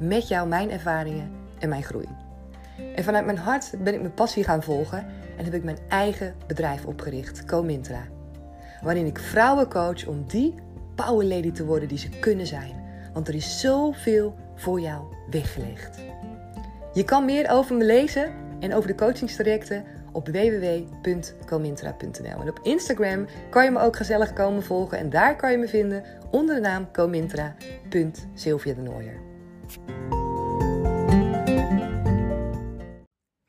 met jou mijn ervaringen en mijn groei. En vanuit mijn hart ben ik mijn passie gaan volgen en heb ik mijn eigen bedrijf opgericht, Comintra. Waarin ik vrouwen coach om die power lady te worden die ze kunnen zijn. Want er is zoveel voor jou weggelegd. Je kan meer over me lezen en over de coachingstrajecten op www.comintra.nl. En op Instagram kan je me ook gezellig komen volgen en daar kan je me vinden onder de naam comintra.sylvia de Nooier.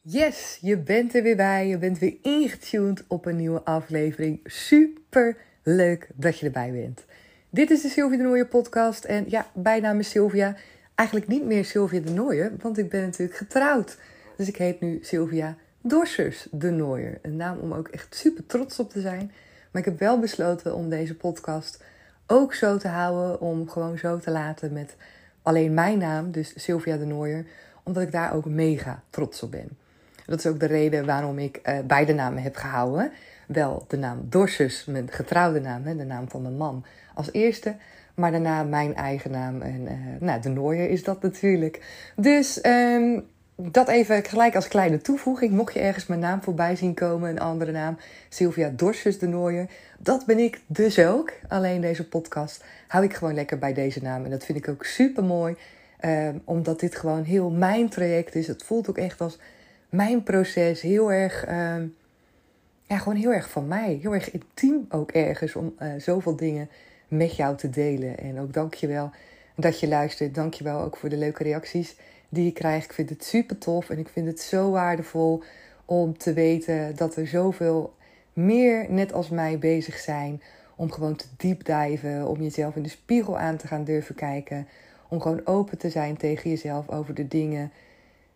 Yes, je bent er weer bij. Je bent weer ingetuned op een nieuwe aflevering. Super leuk dat je erbij bent. Dit is de Sylvia de Nooier podcast. En ja, bijnaam is Sylvia. Eigenlijk niet meer Sylvia de Nooier, want ik ben natuurlijk getrouwd. Dus ik heet nu Sylvia Dorsers de Nooier. Een naam om ook echt super trots op te zijn. Maar ik heb wel besloten om deze podcast ook zo te houden. Om gewoon zo te laten met alleen mijn naam, dus Sylvia de Nooier. Omdat ik daar ook mega trots op ben. Dat is ook de reden waarom ik uh, beide namen heb gehouden. Wel de naam Dorsers, mijn getrouwde naam, hè, de naam van mijn man, als eerste. Maar daarna mijn eigen naam. En uh, nou, de Nooier is dat natuurlijk. Dus um, dat even gelijk als kleine toevoeging. Mocht je ergens mijn naam voorbij zien komen, een andere naam, Sylvia Dorsers de Nooier. Dat ben ik dus ook. Alleen deze podcast hou ik gewoon lekker bij deze naam. En dat vind ik ook super mooi. Um, omdat dit gewoon heel mijn traject is. Het voelt ook echt als mijn proces. Heel erg, um, ja, gewoon heel erg van mij. Heel erg intiem ook ergens om uh, zoveel dingen met jou te delen. En ook dankjewel dat je luistert. Dankjewel ook voor de leuke reacties die ik krijg. Ik vind het super tof en ik vind het zo waardevol om te weten dat er zoveel meer net als mij bezig zijn. Om gewoon te diepdijven, om jezelf in de spiegel aan te gaan durven kijken. Om gewoon open te zijn tegen jezelf over de dingen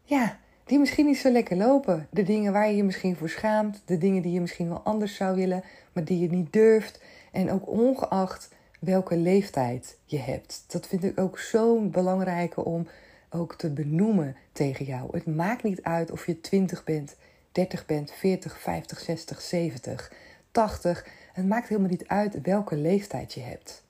ja, die misschien niet zo lekker lopen. De dingen waar je je misschien voor schaamt. De dingen die je misschien wel anders zou willen, maar die je niet durft. En ook ongeacht welke leeftijd je hebt. Dat vind ik ook zo'n belangrijke om ook te benoemen tegen jou. Het maakt niet uit of je 20 bent, 30 bent, 40, 50, 60, 70, 80. Het maakt helemaal niet uit welke leeftijd je hebt.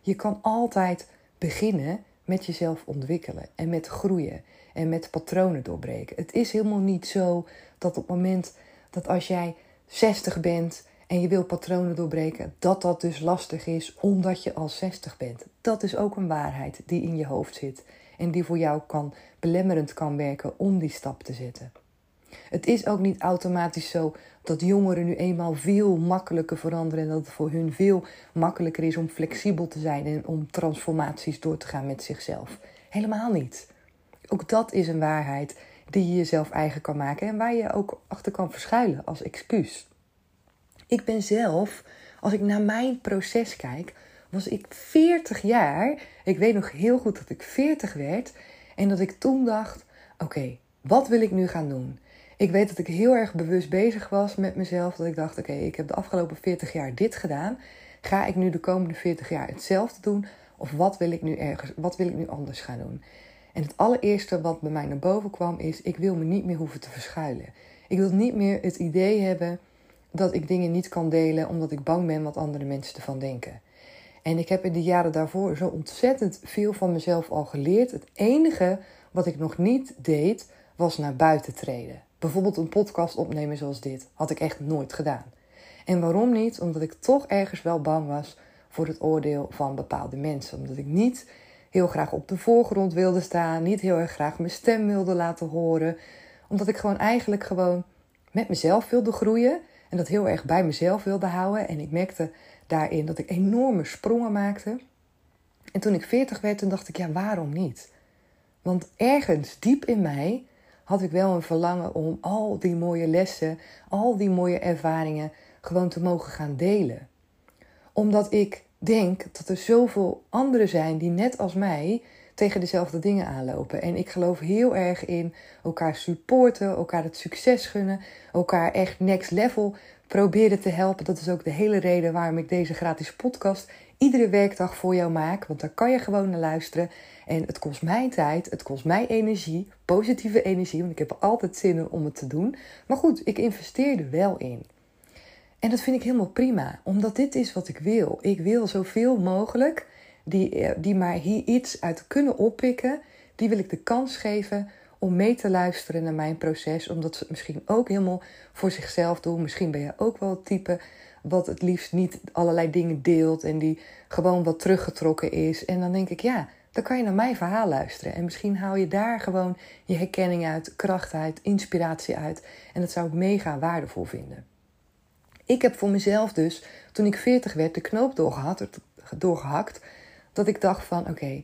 Je kan altijd beginnen met jezelf ontwikkelen en met groeien en met patronen doorbreken. Het is helemaal niet zo dat op het moment dat als jij 60 bent en je wil patronen doorbreken, dat dat dus lastig is omdat je al 60 bent. Dat is ook een waarheid die in je hoofd zit en die voor jou kan belemmerend kan werken om die stap te zetten. Het is ook niet automatisch zo dat jongeren nu eenmaal veel makkelijker veranderen en dat het voor hun veel makkelijker is om flexibel te zijn en om transformaties door te gaan met zichzelf. Helemaal niet. Ook dat is een waarheid die je jezelf eigen kan maken en waar je ook achter kan verschuilen als excuus. Ik ben zelf, als ik naar mijn proces kijk, was ik 40 jaar. Ik weet nog heel goed dat ik 40 werd. En dat ik toen dacht: oké, wat wil ik nu gaan doen? Ik weet dat ik heel erg bewust bezig was met mezelf. Dat ik dacht: oké, ik heb de afgelopen 40 jaar dit gedaan. Ga ik nu de komende 40 jaar hetzelfde doen? Of wat wil ik nu ergens, wat wil ik nu anders gaan doen? En het allereerste wat bij mij naar boven kwam is: ik wil me niet meer hoeven te verschuilen. Ik wil niet meer het idee hebben dat ik dingen niet kan delen omdat ik bang ben wat andere mensen ervan denken. En ik heb in de jaren daarvoor zo ontzettend veel van mezelf al geleerd. Het enige wat ik nog niet deed, was naar buiten treden. Bijvoorbeeld een podcast opnemen zoals dit. Had ik echt nooit gedaan. En waarom niet? Omdat ik toch ergens wel bang was voor het oordeel van bepaalde mensen. Omdat ik niet heel graag op de voorgrond wilde staan. Niet heel erg graag mijn stem wilde laten horen. Omdat ik gewoon eigenlijk gewoon met mezelf wilde groeien. En dat heel erg bij mezelf wilde houden. En ik merkte daarin dat ik enorme sprongen maakte. En toen ik 40 werd, toen dacht ik, ja, waarom niet? Want ergens diep in mij had ik wel een verlangen om al die mooie lessen, al die mooie ervaringen gewoon te mogen gaan delen. Omdat ik denk dat er zoveel anderen zijn die net als mij tegen dezelfde dingen aanlopen. En ik geloof heel erg in elkaar supporten, elkaar het succes gunnen, elkaar echt next level proberen te helpen. Dat is ook de hele reden waarom ik deze gratis podcast iedere werkdag voor jou maak. Want daar kan je gewoon naar luisteren. En het kost mij tijd, het kost mij energie, positieve energie. Want ik heb altijd zin in om het te doen. Maar goed, ik investeer er wel in. En dat vind ik helemaal prima, omdat dit is wat ik wil. Ik wil zoveel mogelijk die, eh, die maar hier iets uit kunnen oppikken, die wil ik de kans geven om mee te luisteren naar mijn proces. Omdat ze het misschien ook helemaal voor zichzelf doen. Misschien ben je ook wel het type wat het liefst niet allerlei dingen deelt en die gewoon wat teruggetrokken is. En dan denk ik, ja, dan kan je naar mijn verhaal luisteren. En misschien haal je daar gewoon je herkenning uit, kracht uit, inspiratie uit. En dat zou ik mega waardevol vinden. Ik heb voor mezelf dus, toen ik 40 werd, de knoop doorgehakt, doorgehakt dat ik dacht van oké,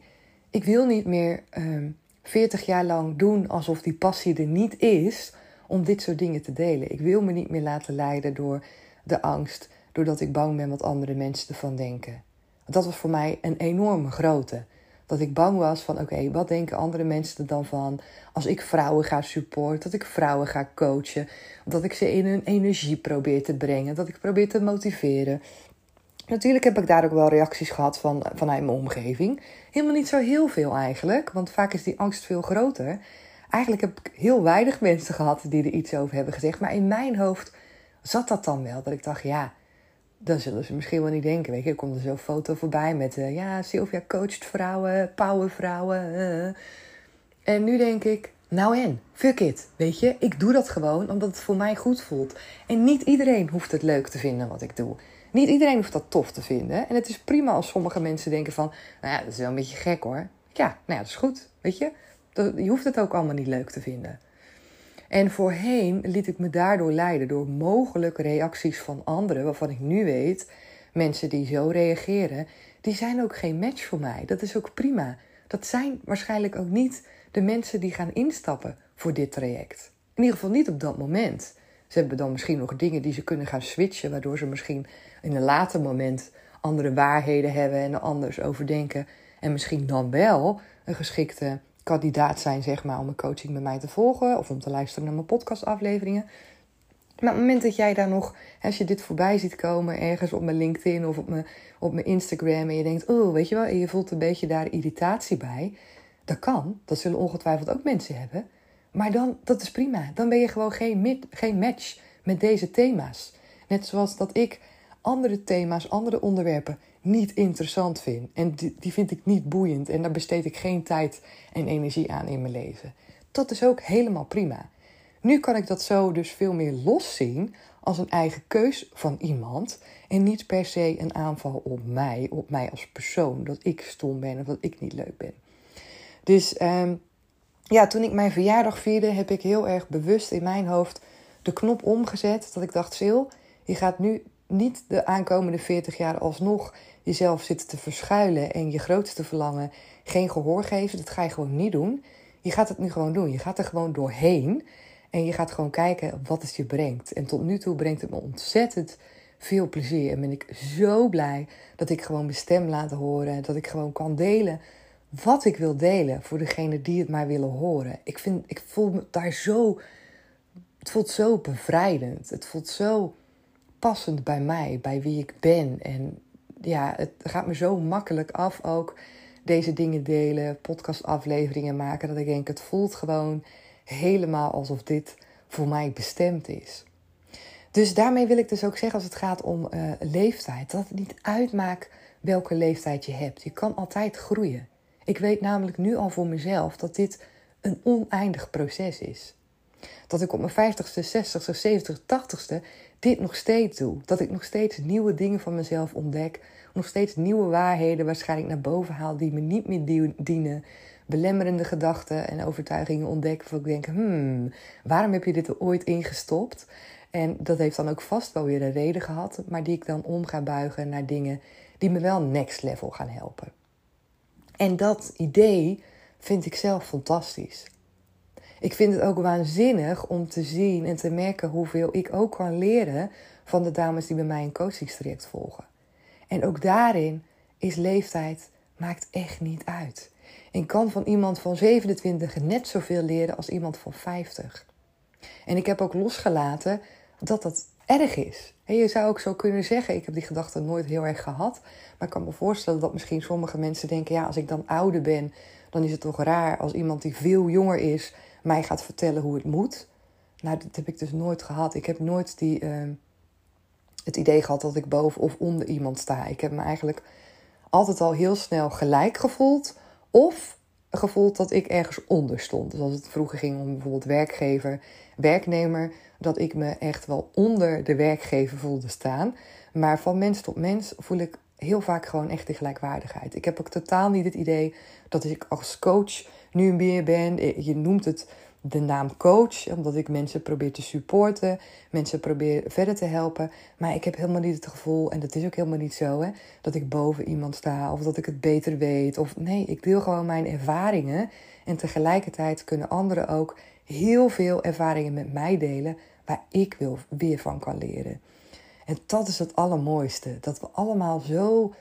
ik wil niet meer ehm, 40 jaar lang doen alsof die passie er niet is om dit soort dingen te delen. Ik wil me niet meer laten leiden door de angst, doordat ik bang ben wat andere mensen ervan denken. Dat was voor mij een enorme grote. Dat ik bang was van oké, wat denken andere mensen er dan van als ik vrouwen ga supporten, dat ik vrouwen ga coachen, dat ik ze in hun energie probeer te brengen, dat ik probeer te motiveren. Natuurlijk heb ik daar ook wel reacties gehad van, vanuit mijn omgeving. Helemaal niet zo heel veel eigenlijk, want vaak is die angst veel groter. Eigenlijk heb ik heel weinig mensen gehad die er iets over hebben gezegd. Maar in mijn hoofd zat dat dan wel. Dat ik dacht, ja, dan zullen ze misschien wel niet denken. Weet je, er komt er zo'n foto voorbij met, uh, ja, Sylvia coacht vrouwen, powervrouwen. Uh. En nu denk ik, nou en, fuck it. Weet je, ik doe dat gewoon omdat het voor mij goed voelt. En niet iedereen hoeft het leuk te vinden wat ik doe. Niet iedereen hoeft dat tof te vinden. En het is prima als sommige mensen denken van... Nou ja, dat is wel een beetje gek hoor. Ja, nou ja, dat is goed. Weet je? Je hoeft het ook allemaal niet leuk te vinden. En voorheen liet ik me daardoor leiden door mogelijke reacties van anderen... waarvan ik nu weet, mensen die zo reageren... die zijn ook geen match voor mij. Dat is ook prima. Dat zijn waarschijnlijk ook niet de mensen die gaan instappen voor dit traject. In ieder geval niet op dat moment. Ze hebben dan misschien nog dingen die ze kunnen gaan switchen, waardoor ze misschien in een later moment andere waarheden hebben en er anders over denken. En misschien dan wel een geschikte kandidaat zijn, zeg maar, om een coaching met mij te volgen of om te luisteren naar mijn podcastafleveringen. Maar op het moment dat jij daar nog, als je dit voorbij ziet komen ergens op mijn LinkedIn of op mijn, op mijn Instagram en je denkt, oh, weet je wel, en je voelt een beetje daar irritatie bij, dat kan. Dat zullen ongetwijfeld ook mensen hebben. Maar dan, dat is prima. Dan ben je gewoon geen, geen match met deze thema's. Net zoals dat ik andere thema's, andere onderwerpen niet interessant vind. En die, die vind ik niet boeiend. En daar besteed ik geen tijd en energie aan in mijn leven. Dat is ook helemaal prima. Nu kan ik dat zo dus veel meer los zien als een eigen keus van iemand. En niet per se een aanval op mij, op mij als persoon. Dat ik stom ben of dat ik niet leuk ben. Dus um, ja, toen ik mijn verjaardag vierde, heb ik heel erg bewust in mijn hoofd de knop omgezet. Dat ik dacht, Sil, je gaat nu niet de aankomende 40 jaar alsnog jezelf zitten te verschuilen en je grootste verlangen geen gehoor geven. Dat ga je gewoon niet doen. Je gaat het nu gewoon doen. Je gaat er gewoon doorheen. En je gaat gewoon kijken wat het je brengt. En tot nu toe brengt het me ontzettend veel plezier. En ben ik zo blij dat ik gewoon mijn stem laat horen. Dat ik gewoon kan delen wat ik wil delen voor degene die het maar willen horen. Ik, vind, ik voel me daar zo. Het voelt zo bevrijdend. Het voelt zo passend bij mij, bij wie ik ben. En ja, het gaat me zo makkelijk af ook. Deze dingen delen, podcastafleveringen maken. Dat ik denk, het voelt gewoon helemaal alsof dit voor mij bestemd is. Dus daarmee wil ik dus ook zeggen, als het gaat om uh, leeftijd, dat het niet uitmaakt welke leeftijd je hebt. Je kan altijd groeien. Ik weet namelijk nu al voor mezelf dat dit een oneindig proces is. Dat ik op mijn 50ste, 60ste, 70ste, 80ste dit nog steeds doe. Dat ik nog steeds nieuwe dingen van mezelf ontdek. Nog steeds nieuwe waarheden waarschijnlijk naar boven haal die me niet meer dienen. Belemmerende gedachten en overtuigingen ontdek. Waarvan ik denk, hmm, waarom heb je dit er ooit ingestopt? En dat heeft dan ook vast wel weer een reden gehad. Maar die ik dan om ga buigen naar dingen die me wel next level gaan helpen. En dat idee vind ik zelf fantastisch. Ik vind het ook waanzinnig om te zien en te merken hoeveel ik ook kan leren van de dames die bij mij een coachingstraject volgen. En ook daarin is leeftijd maakt echt niet uit. En kan van iemand van 27 net zoveel leren als iemand van 50. En ik heb ook losgelaten dat dat erg is. En je zou ook zo kunnen zeggen, ik heb die gedachte nooit heel erg gehad. Maar ik kan me voorstellen dat misschien sommige mensen denken, ja, als ik dan ouder ben, dan is het toch raar als iemand die veel jonger is mij gaat vertellen hoe het moet. Nou, dat heb ik dus nooit gehad. Ik heb nooit die, uh, het idee gehad dat ik boven of onder iemand sta. Ik heb me eigenlijk altijd al heel snel gelijk gevoeld. Of gevoeld dat ik ergens onder stond. Dus als het vroeger ging om bijvoorbeeld werkgever, werknemer, dat ik me echt wel onder de werkgever voelde staan. Maar van mens tot mens voel ik heel vaak gewoon echt die gelijkwaardigheid. Ik heb ook totaal niet het idee dat ik als coach nu meer ben. Je noemt het de naam coach, omdat ik mensen probeer te supporten, mensen probeer verder te helpen. Maar ik heb helemaal niet het gevoel, en dat is ook helemaal niet zo, hè, dat ik boven iemand sta of dat ik het beter weet. Of nee, ik deel gewoon mijn ervaringen. En tegelijkertijd kunnen anderen ook heel veel ervaringen met mij delen waar ik wil, weer van kan leren. En dat is het allermooiste. Dat we allemaal zo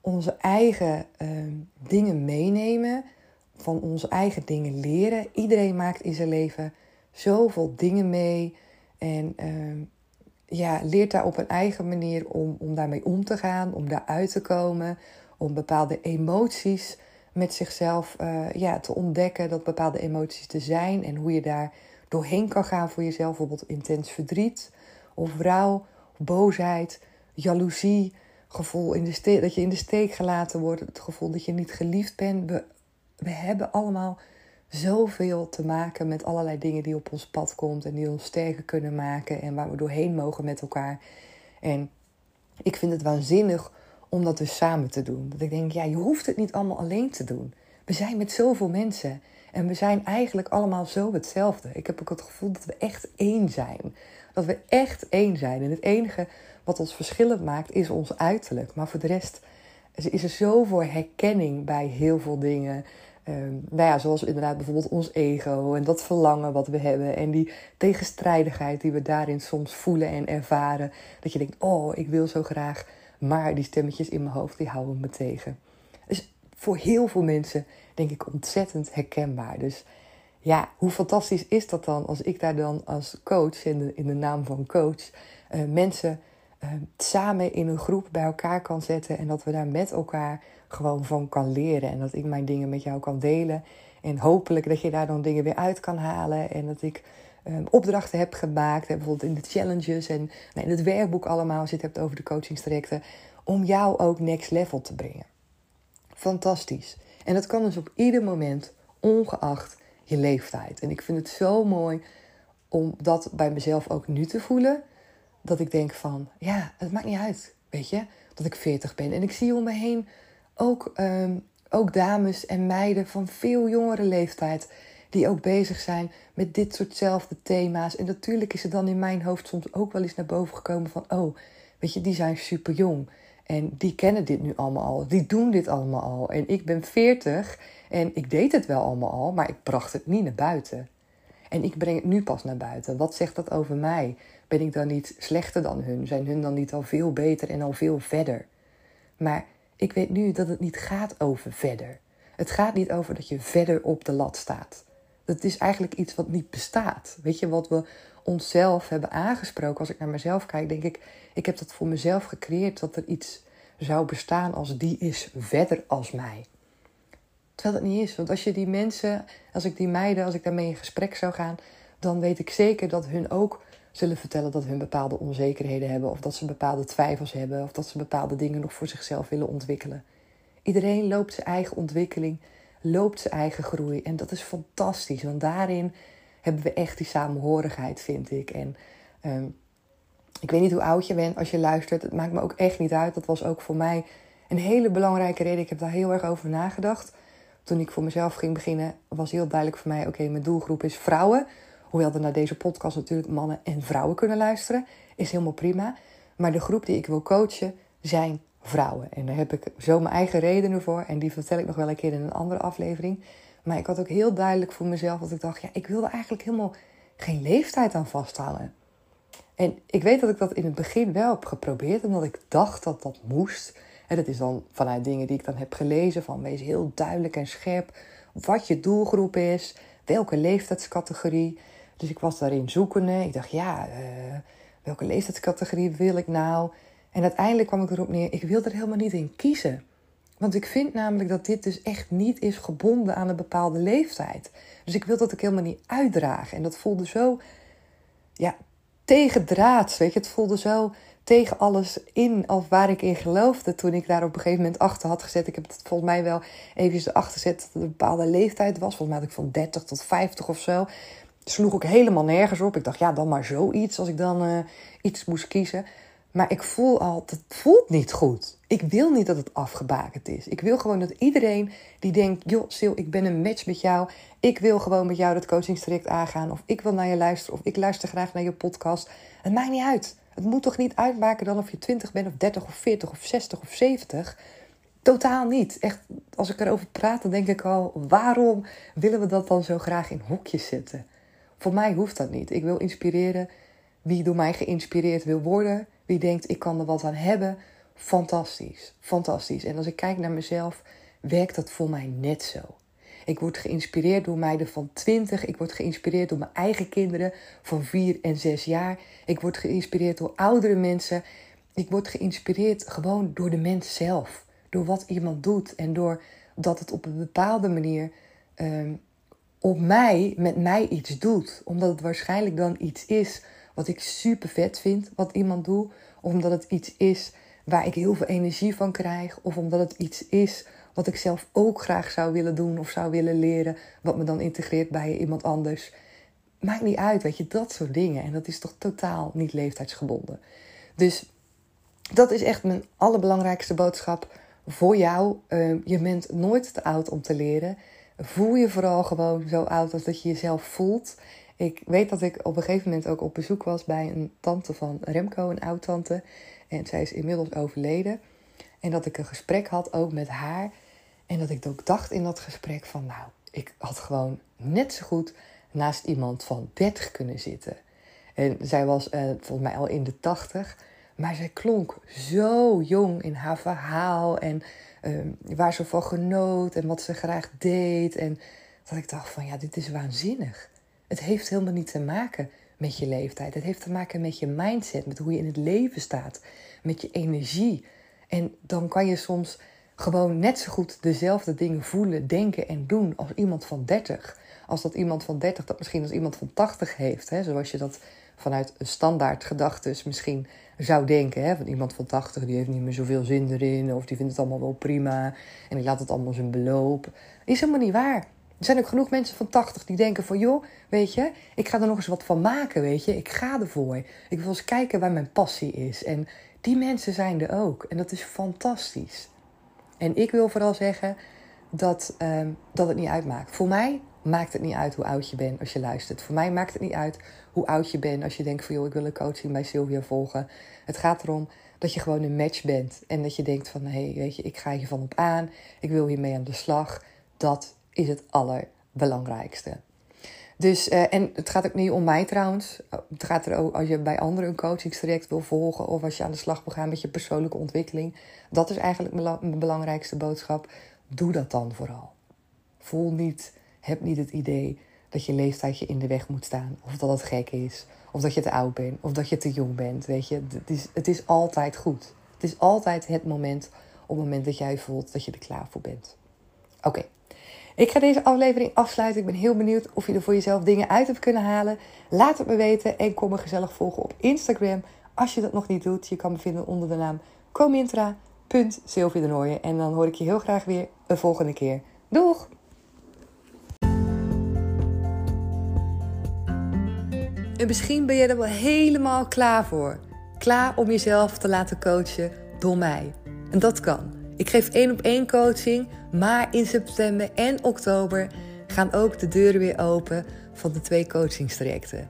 onze eigen ehm, dingen meenemen van onze eigen dingen leren. Iedereen maakt in zijn leven zoveel dingen mee. En uh, ja, leert daar op een eigen manier om, om daarmee om te gaan, om daaruit te komen, om bepaalde emoties met zichzelf uh, ja, te ontdekken, dat bepaalde emoties te zijn en hoe je daar doorheen kan gaan voor jezelf. Bijvoorbeeld intens verdriet of rouw, boosheid, jaloezie, gevoel in de steek, dat je in de steek gelaten wordt, het gevoel dat je niet geliefd bent we hebben allemaal zoveel te maken met allerlei dingen die op ons pad komt en die ons sterker kunnen maken en waar we doorheen mogen met elkaar. En ik vind het waanzinnig om dat dus samen te doen. Dat ik denk, ja, je hoeft het niet allemaal alleen te doen. We zijn met zoveel mensen en we zijn eigenlijk allemaal zo hetzelfde. Ik heb ook het gevoel dat we echt één zijn. Dat we echt één zijn. En het enige wat ons verschillend maakt is ons uiterlijk. Maar voor de rest is er zoveel herkenning bij heel veel dingen. Um, nou ja, zoals inderdaad bijvoorbeeld ons ego en dat verlangen wat we hebben en die tegenstrijdigheid die we daarin soms voelen en ervaren. Dat je denkt, oh, ik wil zo graag, maar die stemmetjes in mijn hoofd die houden me tegen. Dus voor heel veel mensen denk ik ontzettend herkenbaar. Dus ja, hoe fantastisch is dat dan als ik daar dan als coach, in de, in de naam van coach, uh, mensen uh, samen in een groep bij elkaar kan zetten en dat we daar met elkaar gewoon van kan leren. En dat ik mijn dingen met jou kan delen. En hopelijk dat je daar dan dingen weer uit kan halen. En dat ik um, opdrachten heb gemaakt. bijvoorbeeld in de challenges en nou, in het werkboek allemaal. Als je het hebt over de coachingstrajecten. Om jou ook next level te brengen. Fantastisch. En dat kan dus op ieder moment, ongeacht je leeftijd. En ik vind het zo mooi om dat bij mezelf ook nu te voelen. Dat ik denk van, ja, het maakt niet uit, weet je, dat ik 40 ben. En ik zie om me heen ook, ehm, ook dames en meiden van veel jongere leeftijd die ook bezig zijn met dit soortzelfde thema's. En natuurlijk is het dan in mijn hoofd soms ook wel eens naar boven gekomen van, oh, weet je, die zijn super jong. En die kennen dit nu allemaal al. Die doen dit allemaal al. En ik ben 40 en ik deed het wel allemaal al, maar ik bracht het niet naar buiten. En ik breng het nu pas naar buiten. Wat zegt dat over mij? Ben ik dan niet slechter dan hun? Zijn hun dan niet al veel beter en al veel verder? Maar ik weet nu dat het niet gaat over verder. Het gaat niet over dat je verder op de lat staat. Dat is eigenlijk iets wat niet bestaat. Weet je, wat we onszelf hebben aangesproken. Als ik naar mezelf kijk, denk ik, ik heb dat voor mezelf gecreëerd dat er iets zou bestaan als die is verder als mij. Terwijl dat niet is. Want als je die mensen, als ik die meiden, als ik daarmee in gesprek zou gaan, dan weet ik zeker dat hun ook zullen vertellen dat hun bepaalde onzekerheden hebben, of dat ze bepaalde twijfels hebben, of dat ze bepaalde dingen nog voor zichzelf willen ontwikkelen. Iedereen loopt zijn eigen ontwikkeling, loopt zijn eigen groei. En dat is fantastisch, want daarin hebben we echt die samenhorigheid, vind ik. En ehm, ik weet niet hoe oud je bent als je luistert. Het maakt me ook echt niet uit. Dat was ook voor mij een hele belangrijke reden. Ik heb daar heel erg over nagedacht. Toen ik voor mezelf ging beginnen, was heel duidelijk voor mij: oké, mijn doelgroep is vrouwen. Hoewel er naar deze podcast natuurlijk mannen en vrouwen kunnen luisteren, is helemaal prima. Maar de groep die ik wil coachen zijn vrouwen. En daar heb ik zo mijn eigen redenen voor. En die vertel ik nog wel een keer in een andere aflevering. Maar ik had ook heel duidelijk voor mezelf dat ik dacht: ja, ik wilde eigenlijk helemaal geen leeftijd aan vasthouden. En ik weet dat ik dat in het begin wel heb geprobeerd, omdat ik dacht dat dat moest. En dat is dan vanuit dingen die ik dan heb gelezen. Van wees heel duidelijk en scherp wat je doelgroep is. Welke leeftijdscategorie. Dus ik was daarin zoekende. Ik dacht, ja, uh, welke leeftijdscategorie wil ik nou? En uiteindelijk kwam ik erop neer, ik wil er helemaal niet in kiezen. Want ik vind namelijk dat dit dus echt niet is gebonden aan een bepaalde leeftijd. Dus ik wil dat ik helemaal niet uitdragen. En dat voelde zo, ja, tegendraads. Weet je, het voelde zo tegen alles in of waar ik in geloofde toen ik daar op een gegeven moment achter had gezet. Ik heb het volgens mij wel even erachter gezet dat het een bepaalde leeftijd was. Volgens mij had ik van 30 tot 50 of zo. Sloeg ik helemaal nergens op. Ik dacht, ja, dan maar zoiets als ik dan uh, iets moest kiezen. Maar ik voel al, het voelt niet goed. Ik wil niet dat het afgebakend is. Ik wil gewoon dat iedereen die denkt, joh Sil, ik ben een match met jou. Ik wil gewoon met jou dat coachingstraject aangaan. Of ik wil naar je luisteren. Of ik luister graag naar je podcast. Het maakt niet uit. Het moet toch niet uitmaken dan of je 20 bent of 30 of 40 of 60 of 70. Totaal niet. Echt, als ik erover praat, dan denk ik al, waarom willen we dat dan zo graag in hokjes zetten? Voor mij hoeft dat niet. Ik wil inspireren wie door mij geïnspireerd wil worden. Wie denkt, ik kan er wat aan hebben. Fantastisch. Fantastisch. En als ik kijk naar mezelf, werkt dat voor mij net zo. Ik word geïnspireerd door meiden van 20. Ik word geïnspireerd door mijn eigen kinderen van 4 en 6 jaar. Ik word geïnspireerd door oudere mensen. Ik word geïnspireerd gewoon door de mens zelf. Door wat iemand doet en door dat het op een bepaalde manier um, op mij, met mij iets doet. Omdat het waarschijnlijk dan iets is wat ik super vet vind, wat iemand doet. Of omdat het iets is waar ik heel veel energie van krijg. Of omdat het iets is wat ik zelf ook graag zou willen doen of zou willen leren. Wat me dan integreert bij iemand anders. Maakt niet uit, weet je, dat soort dingen. En dat is toch totaal niet leeftijdsgebonden. Dus dat is echt mijn allerbelangrijkste boodschap voor jou. Ehm, je bent nooit te oud om te leren. Voel je vooral gewoon zo oud als dat je jezelf voelt. Ik weet dat ik op een gegeven moment ook op bezoek was bij een tante van Remco, een oud-tante. En zij is inmiddels overleden. En dat ik een gesprek had ook met haar. En dat ik ook dacht in dat gesprek van, nou, ik had gewoon net zo goed naast iemand van 30 kunnen zitten. En zij was uh, volgens mij al in de 80. Maar zij klonk zo jong in haar verhaal. En uh, waar ze van genoot en wat ze graag deed. En dat ik dacht van, ja, dit is waanzinnig. Het heeft helemaal niet te maken met je leeftijd. Het heeft te maken met je mindset, met hoe je in het leven staat, met je energie. En dan kan je soms gewoon net zo goed dezelfde dingen voelen, denken en doen als iemand van 30. Als dat iemand van 30 dat misschien als iemand van 80 heeft. Hè? Zoals je dat vanuit een standaard gedachtes misschien zou denken. Hè? Van iemand van 80 die heeft niet meer zoveel zin erin. Of die vindt het allemaal wel prima. En die laat het allemaal zijn beloop. Is helemaal niet waar. Er zijn ook genoeg mensen van 80 die denken van... joh, weet je, ik ga er nog eens wat van maken, weet je. Ik ga ervoor. Ik wil eens kijken waar mijn passie is. En die mensen zijn er ook. En dat is fantastisch. En ik wil vooral zeggen dat, um, dat het niet uitmaakt. Voor mij maakt het niet uit hoe oud je bent als je luistert. Voor mij maakt het niet uit hoe oud je bent als je denkt van... joh, ik wil een coaching bij Sylvia volgen. Het gaat erom dat je gewoon een match bent. En dat je denkt van, hé, hey, weet je, ik ga hiervan op aan. Ik wil hiermee aan de slag. Dat is het allerbelangrijkste. Dus, uh, en het gaat ook niet om mij trouwens. Het gaat er ook als je bij anderen een coachingstraject wil volgen of als je aan de slag wil gaan met je persoonlijke ontwikkeling. Dat is eigenlijk mijn belangrijkste boodschap. Doe dat dan vooral. Voel niet, heb niet het idee dat je leeftijd je in de weg moet staan. Of dat het gek is. Of dat je te oud bent. Of dat je te jong bent. Weet je, het is, het is altijd goed. Het is altijd het moment op het moment dat jij voelt dat je er klaar voor bent. Oké. Ik ga deze aflevering afsluiten. Ik ben heel benieuwd of je er voor jezelf dingen uit hebt kunnen halen. Laat het me weten en kom me gezellig volgen op Instagram. Als je dat nog niet doet, je kan me vinden onder de naam comintra.sylvie En dan hoor ik je heel graag weer een volgende keer. Doeg! En misschien ben je er wel helemaal klaar voor. Klaar om jezelf te laten coachen door mij. En dat kan. Ik geef één op één coaching, maar in september en oktober gaan ook de deuren weer open van de twee coachingstrajecten.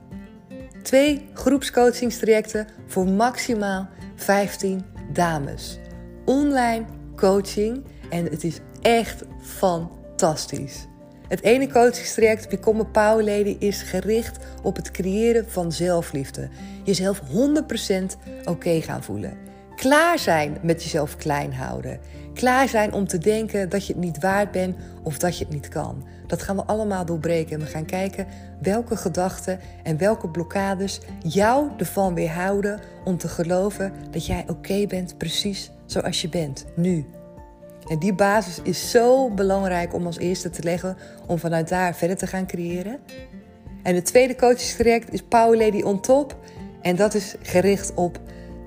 Twee groepscoachingstrajecten voor maximaal 15 dames. Online coaching en het is echt fantastisch. Het ene coachingstraject, Become a Power Lady, is gericht op het creëren van zelfliefde. Jezelf 100% oké gaan voelen. Klaar zijn met jezelf klein houden. Klaar zijn om te denken dat je het niet waard bent of dat je het niet kan. Dat gaan we allemaal doorbreken. En we gaan kijken welke gedachten en welke blokkades jou ervan weerhouden om te geloven dat jij oké bent precies zoals je bent, nu. En die basis is zo belangrijk om als eerste te leggen om vanuit daar verder te gaan creëren. En het tweede coachingstraject is Power Lady on Top. En dat is gericht op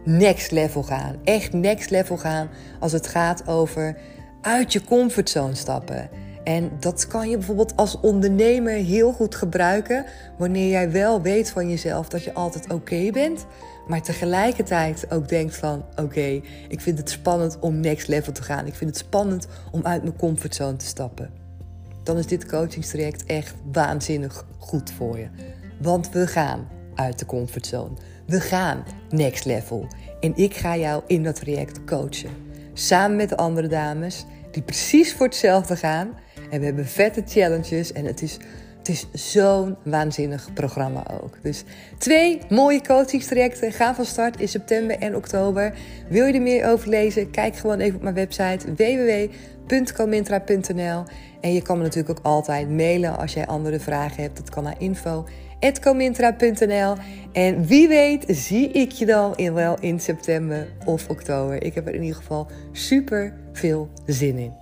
next level gaan. Echt next level gaan als het gaat over uit je comfortzone stappen. En dat kan je bijvoorbeeld als ondernemer heel goed gebruiken wanneer jij wel weet van jezelf dat je altijd oké bent, maar tegelijkertijd ook denkt van oké, ik vind het spannend om next level te gaan. Ik vind het spannend om uit mijn comfortzone te stappen. Dan is dit coachingstraject echt waanzinnig goed voor je. Want we gaan uit de comfortzone. We gaan next level. En ik ga jou in dat traject coachen. Samen met de andere dames die precies voor hetzelfde gaan. En we hebben vette challenges en het is, het is zo'n waanzinnig programma ook. Dus twee mooie coachingstrajecten gaan van start in september en oktober. Wil je er meer over lezen? Kijk gewoon even op mijn website www.comintra.nl En je kan me natuurlijk ook altijd mailen als jij andere vragen hebt. Dat kan naar comintra.nl. En wie weet zie ik je dan in wel in september of oktober. Ik heb er in ieder geval super veel zin in.